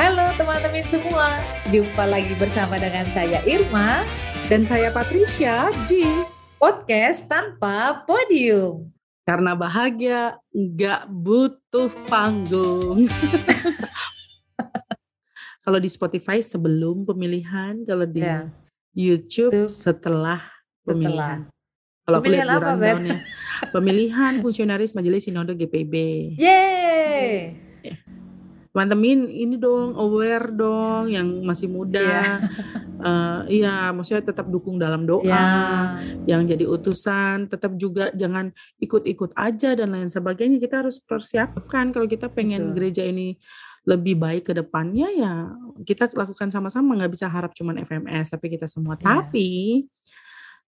Halo teman-teman semua, jumpa lagi bersama dengan saya Irma Dan saya Patricia di podcast tanpa podium. Karena Bahagia nggak butuh panggung. kalau di Spotify sebelum pemilihan, kalau di Ya. YouTube setelah pemilihan. Kalau aku lihat apa, rundown-nya, Pemilihan fungsionaris Majelis Sinode GPB. Yeay! Teman-teman ini dong aware dong yang masih muda. Iya. Eh, iya, maksudnya tetap dukung dalam doa. Ya, yang jadi utusan tetap juga jangan ikut-ikut aja dan lain sebagainya kita harus persiapkan kalau kita pengen Betul. gereja ini lebih baik ke depannya ya kita lakukan sama-sama nggak bisa harap cuman FMS tapi kita semua Iya. tapi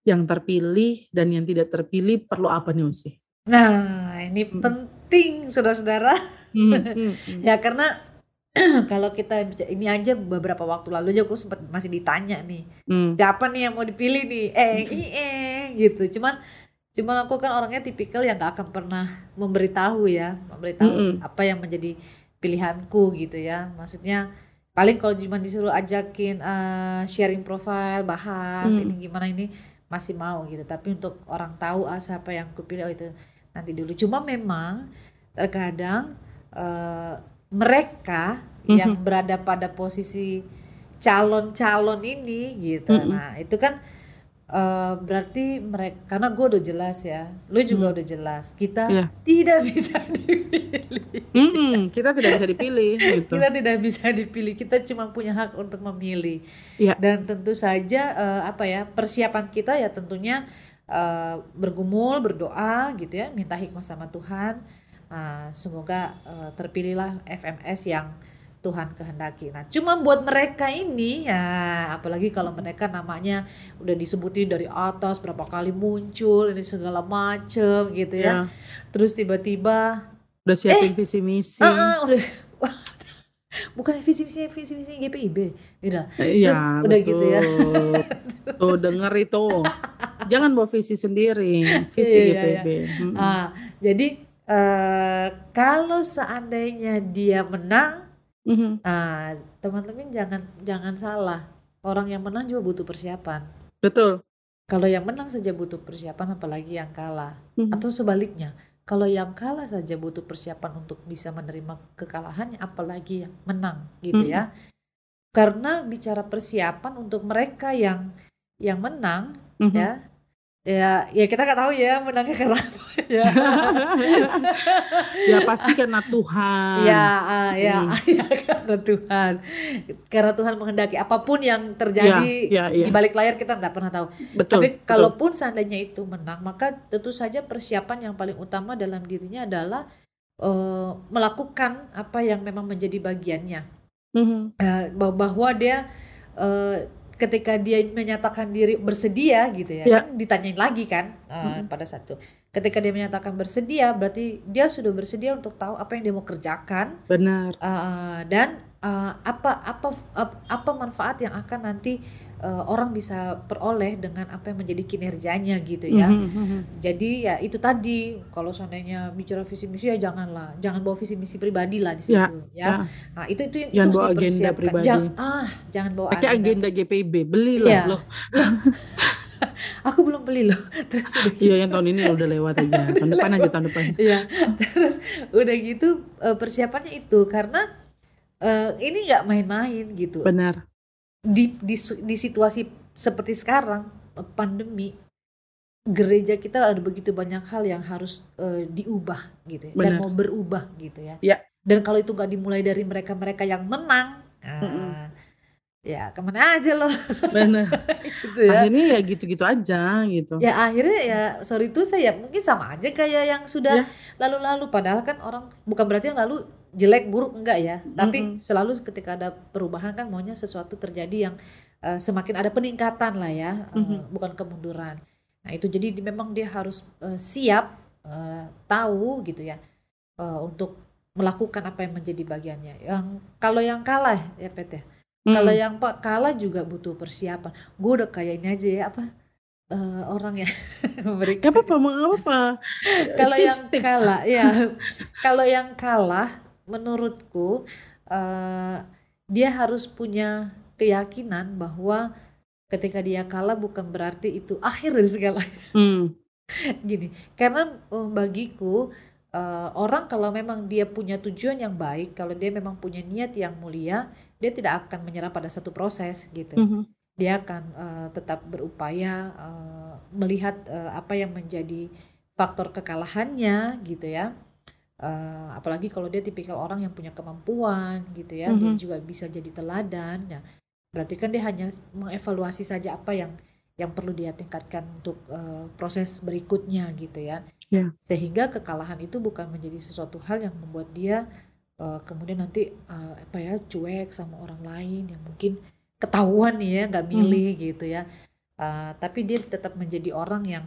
yang terpilih dan yang tidak terpilih perlu apa nih sih nah ini Hmm. Penting saudara-saudara. Hmm, hmm, hmm. Ya karena kalau kita ini aja beberapa waktu lalu aja aku sempat masih ditanya nih Hmm, siapa nih yang mau dipilih nih eh eh gitu cuman cuman aku kan orangnya tipikal yang gak akan pernah memberitahu ya memberitahu Mm-mm. apa yang menjadi pilihanku gitu ya maksudnya paling kalau cuma disuruh ajakin eh, sharing profile bahas Mm. ini gimana ini masih mau gitu tapi untuk orang tahu ah siapa yang aku pilih oh itu nanti dulu cuma memang terkadang eh, mereka yang Mhm. berada pada posisi calon-calon ini gitu. Mm-mm. Nah, itu kan eh, berarti mereka karena gue udah jelas ya, lu juga Hmm. udah jelas, kita Iya. tidak bisa dipilih. Mm-mm, kita tidak bisa dipilih gitu Kita tidak bisa dipilih, kita cuma punya hak untuk memilih. Iya. Dan tentu saja eh, apa ya persiapan kita ya tentunya eh, bergumul, berdoa gitu ya, minta hikmah sama Tuhan. Nah, semoga eh, terpilihlah FMS yang Tuhan kehendaki. Nah, cuma buat mereka ini ya, apalagi kalau mereka namanya udah disebutin dari atas berapa kali muncul ini segala macem gitu ya. ya Terus tiba-tiba udah siapin visi misi ah, ah, udah bukan visi misi visi misi GPIB beda Iya, Terus udah gitu ya. Tuh denger itu. Jangan bawa visi sendiri, visi Iya, iya, GPB. Mm-mm. ah jadi eh, kalau seandainya dia menang Mhm. ah, teman-teman jangan jangan salah orang yang menang juga butuh persiapan Betul. kalau yang menang saja butuh persiapan apalagi yang kalah Mhm. atau sebaliknya kalau yang kalah saja butuh persiapan untuk bisa menerima kekalahannya apalagi yang menang gitu Mm. ya karena bicara persiapan untuk mereka yang yang menang Mhm. ya ya ya kita nggak tahu ya menangnya karena apa ya ya pasti karena Tuhan. ya ah, ya Hmm. ya karena Tuhan karena Tuhan menghendaki apa pun yang terjadi Ya, ya, ya. di balik layar kita nggak pernah tahu Betul. Tapi betul. kalaupun seandainya itu menang, maka tentu saja persiapan yang paling utama dalam dirinya adalah eh, melakukan apa yang memang menjadi bagiannya. Mhm. Eh, bah- bahwa dia eh, ketika dia menyatakan diri bersedia gitu ya, Ya. kan ditanyain lagi kan eh, Mhm. pada satu. Ketika dia menyatakan bersedia, berarti dia sudah bersedia untuk tahu apa yang dia mau kerjakan Benar. eh, dan eh, apa apa apa manfaat yang akan nanti eh, orang bisa peroleh dengan apa yang menjadi kinerjanya gitu ya. Mhm, mhm. Jadi ya itu tadi kalau seandainya bicara visi misi ya janganlah, jangan bawa visi misi pribadi lah di situ Ya, ya. ya. Nah, itu itu itu Jangan harus bawa agenda pribadi. Jangan ah, jangan bawa Pakai agenda GPB, belilah Iya. loh. Aku belum beli loh. Terus udah gitu. Iya yang tahun ini udah lewat aja. Tahun depan aja tahun depan. Iya. Terus udah gitu eh, persiapannya itu karena eh, ini nggak main-main gitu. Benar. Di di di situasi seperti sekarang eh, pandemi gereja kita ada begitu banyak hal yang harus eh, diubah gitu ya, dan mau berubah gitu ya. Ya. Dan kalau itu nggak dimulai dari mereka-mereka yang menang, ah, ya ke mana aja loh Benar. gitu ya. Akhirnya ya gitu-gitu aja gitu. Ya akhirnya ya sorry itu saya mungkin sama aja kayak yang sudah Ya. lalu-lalu padahal kan orang bukan berarti yang lalu jelek buruk enggak ya tapi Mm-mm. selalu ketika ada perubahan kan maunya sesuatu terjadi yang eh, semakin ada peningkatan lah ya eh, Mhm. bukan kemunduran nah itu jadi di- memang dia harus eh, siap eh, tahu gitu ya eh, untuk melakukan apa yang menjadi bagiannya. Yang kalau yang kalah ya Pet ya. Kalau Mm. yang pak kalah juga butuh persiapan. Gue udah kayak ini aja ya apa eh, orang yang Gak memberikan. apa-apa, mau apa? Kalau yang kalah, ya. Kalau yang kalah, menurutku eh, dia harus punya keyakinan bahwa ketika dia kalah bukan berarti itu akhir dari segalanya. Hmm, Gini, karena eh, bagiku eh, orang kalau memang dia punya tujuan yang baik, kalau dia memang punya niat yang mulia, dia tidak akan menyerah pada satu proses gitu. mhm, Dia akan eh, tetap berupaya eh, melihat eh, apa yang menjadi faktor kekalahannya gitu ya. Eh, apalagi kalau dia tipikal orang yang punya kemampuan gitu ya, dia Mhm. juga bisa jadi teladan. Ya, berarti kan dia hanya mengevaluasi saja apa yang yang perlu dia tingkatkan untuk eh, proses berikutnya gitu ya. Ya. Sehingga kekalahan itu bukan menjadi sesuatu hal yang membuat dia eh, kemudian nanti eh, apa ya cuek sama orang lain yang mungkin ketahuan nih ya nggak milih gitu ya. Eh, tapi dia tetap menjadi orang yang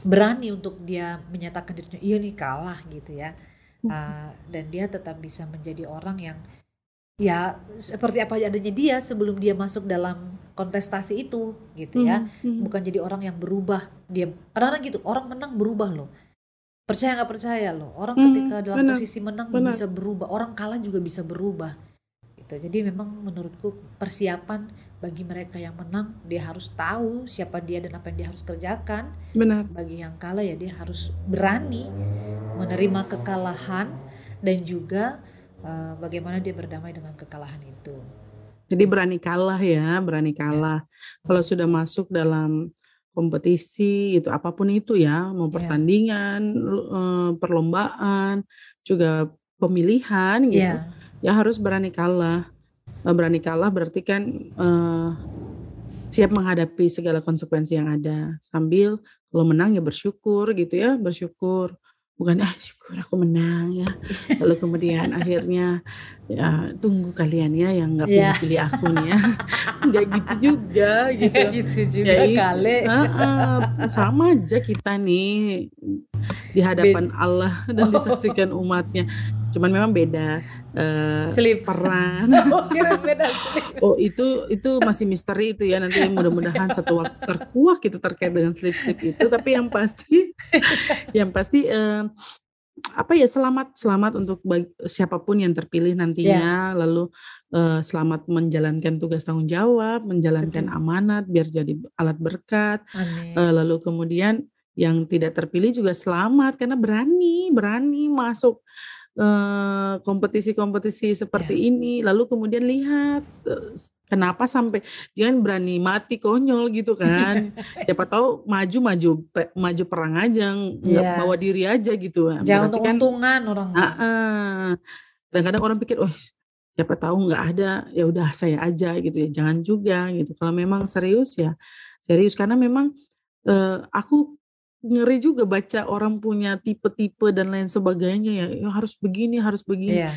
berani untuk dia menyatakan dirinya iya nih kalah gitu ya. Uh, dan dia tetap bisa menjadi orang yang ya seperti apa adanya dia sebelum dia masuk dalam kontestasi itu gitu ya mhm, mhm. bukan jadi orang yang berubah dia kadang-kadang gitu orang menang berubah loh percaya nggak percaya loh orang Hmm, ketika dalam benar, posisi menang benar. bisa berubah orang kalah juga bisa berubah gitu jadi memang menurutku persiapan bagi mereka yang menang dia harus tahu siapa dia dan apa yang dia harus kerjakan Benar. bagi yang kalah ya dia harus berani menerima kekalahan dan juga eh, bagaimana dia berdamai dengan kekalahan itu. Jadi berani kalah ya, berani kalah. Kalau sudah masuk dalam kompetisi itu apa pun itu ya, mau Ya. pertandingan, eh, perlombaan, juga pemilihan gitu, Iya, ya harus berani kalah. Eh, Berani kalah berarti kan eh, siap menghadapi segala konsekuensi yang ada. Sambil kalau menang ya bersyukur gitu ya, bersyukur. Bukan ah syukur aku menang ya. Lalu kemudian akhirnya ya tunggu kalian ya yang nggak Iya. pilih-pilih aku nih ya. Nggak gitu juga gitu. gitu juga Ya, kali. Heeh, sama aja kita nih di hadapan Allah dan disaksikan umatnya. Cuman memang beda eh, Slip. peran. Oh, beda slip. Oh itu itu masih misteri itu ya nanti mudah-mudahan satu waktu terkuak itu terkait dengan slip-slip itu. Tapi yang pasti, yang pasti eh, apa ya selamat selamat untuk bag- siapa pun yang terpilih nantinya. Lalu eh, selamat menjalankan tugas tanggung jawab, menjalankan Betul. amanat biar jadi alat berkat. Amin. Eh, lalu kemudian yang tidak terpilih juga selamat karena berani berani masuk kompetisi-kompetisi seperti ini lalu kemudian lihat eh, kenapa sampai jangan berani mati konyol gitu kan siapa tahu maju maju pe- maju perang aja nggak Iya. bawa diri aja gitu Jangan Berarti untuk kan untungan orang. Kadang-kadang orang pikir, oh siapa tahu nggak ada, ya udah saya aja gitu ya. Jangan juga gitu. Kalau memang serius ya serius karena memang eh, aku ngeri juga baca orang punya tipe-tipe dan lain sebagainya ya, ya harus begini, harus begini. Iya.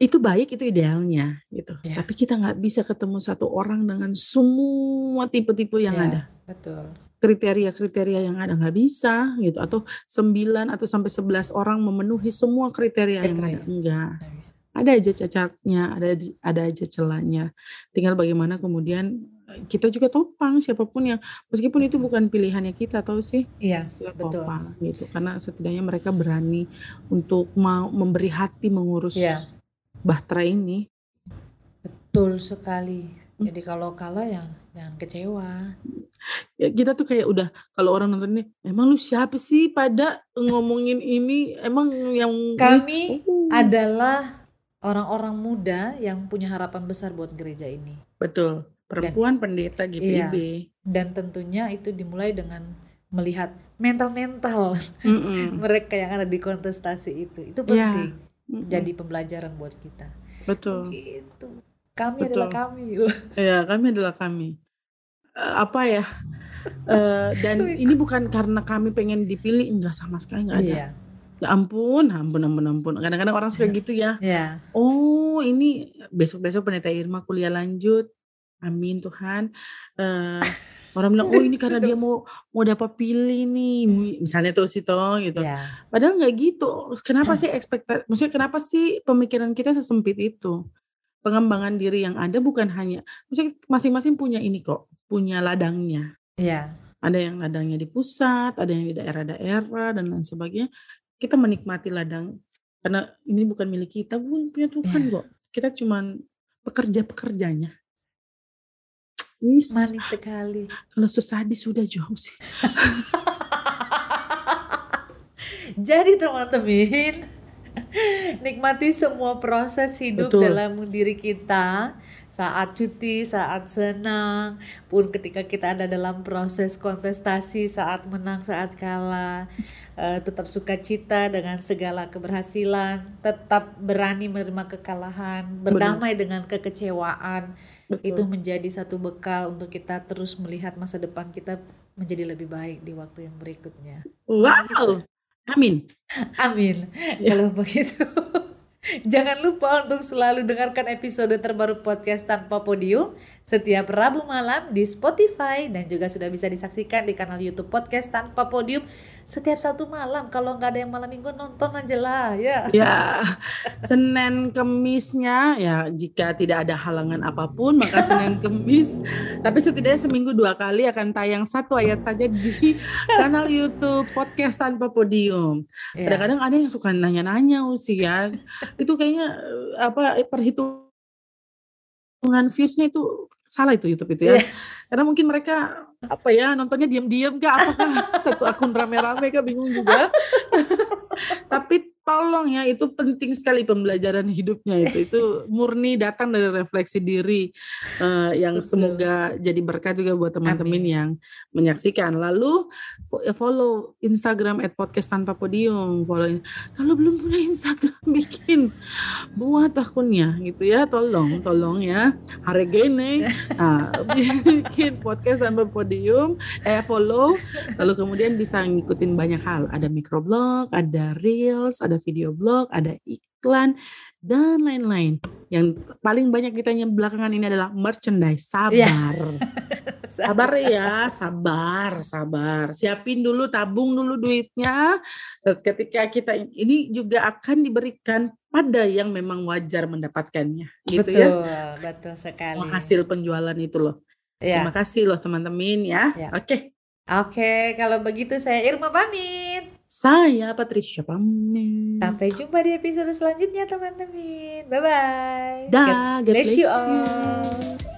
Itu baik, itu idealnya gitu. Iya. Tapi kita nggak bisa ketemu satu orang dengan semua tipe-tipe yang Iya, ada Betul. kriteria-kriteria yang ada nggak bisa gitu atau 9 atau sampai 11 orang memenuhi semua kriteria yang Kriteria. ada enggak ada aja cacatnya ada ada aja celahnya tinggal bagaimana kemudian kita juga topang siapa pun yang meskipun itu bukan pilihannya kita tahu sih Iya, kita betul. topang gitu karena setidaknya mereka berani untuk mau memberi hati mengurus Iya. bahtera ini Betul sekali. Hmm. Jadi kalau kalah ya jangan kecewa. ya kita tuh kayak udah kalau orang nonton ini emang lu siapa sih pada ngomongin ini emang yang Kami Oh. adalah orang-orang muda yang punya harapan besar buat gereja ini. Betul. Perempuan pendeta Iya. GPIB. Dan tentunya itu dimulai dengan melihat mental-mental mereka yang ada di kontestasi itu. Itu Iya. penting. Mm-mm. Jadi pembelajaran buat kita. betul. Gitu. Kami Betul. adalah kami. Ya, kami adalah kami. Eh, apa ya? Eh, dan ini bukan karena kami pengen dipilih, enggak sama sekali enggak ada. Iya. Ya ampun, ampun, ampun, ampun. Kadang-kadang orang suka gitu ya. Ya. Oh, ini besok-besok pendeta Irma kuliah lanjut. Amin Tuhan. Uh, orang bilang, "Oh ini karena dia mau mau dapat pilih nih," misalnya tuh si Tong gitu. Ya. Padahal nggak gitu. Kenapa sih ekspekta maksudnya kenapa sih pemikiran kita sesempit itu? Pengembangan diri yang ada bukan hanya maksudnya masing-masing punya ini kok, punya ladangnya. Iya. Ada yang ladangnya di pusat, ada yang di daerah-daerah dan lain sebagainya. Kita menikmati ladang karena ini bukan milik kita, bukan punya Tuhan Ya. kok. Kita cuman pekerja-pekerjanya. Manis sekali. Kalau sesadis sudah jauh sih. Jadi teman-teman, nikmati semua proses hidup Betul. dalam diri kita. Saat cuti, saat senang, pun ketika kita ada dalam proses kontestasi, saat menang, saat kalah, eh, tetap sukacita dengan segala keberhasilan, tetap berani menerima kekalahan, berdamai dengan kekecewaan. Itu Betul. menjadi satu bekal untuk kita terus melihat masa depan kita menjadi lebih baik di waktu yang berikutnya. Wow. Amin. Amin. Kalau begitu, jangan lupa untuk selalu dengarkan episode terbaru podcast tanpa podium setiap Rabu malam di Spotify dan juga sudah bisa disaksikan di kanal YouTube podcast tanpa podium setiap satu malam. Kalau nggak ada yang malam minggu nonton aja lah ya. Ya, Senin Kemisnya ya jika tidak ada halangan apa pun maka Senin Kemis tapi setidaknya seminggu dua kali akan tayang satu ayat saja di kanal YouTube podcast tanpa podium. Ya. Kadang-kadang ada yang suka nanya-nanya usia itu kayaknya eh, apa perhitungan viewsnya itu salah itu YouTube itu ya. Iya. Karena mungkin mereka apa ya nontonnya diam-diam kah apakah satu akun rame-rame kah bingung juga. Tapi tolong ya itu penting sekali pembelajaran hidupnya itu itu murni datang dari refleksi diri eh, yang Betul. semoga jadi berkat juga buat teman-teman yang menyaksikan. Lalu fo- follow Instagram @podcast tanpa podium. Follow kalau belum punya Instagram bikin buat akunnya gitu ya. Tolong tolong ya. Hari gini nah, bikin podcast tanpa podium eh follow lalu kemudian bisa ngikutin banyak hal ada microblog ada reels ada video blog ada iklan dan lain-lain yang paling banyak ditanya belakangan ini adalah merchandise Iya. sabar sabar ya sabar sabar siapin dulu tabung dulu duitnya ketika kita ini juga akan diberikan pada yang memang wajar mendapatkannya gitu betul, ya betul sekali. hasil penjualan itu loh Ya. Terima kasih loh teman-teman ya. Ya. Oke, Oke, kalau begitu saya Irma pamit. Saya Patricia pamit. Sampai jumpa di episode selanjutnya teman-teman. Bye bye. Dah, God bless you bless you. all.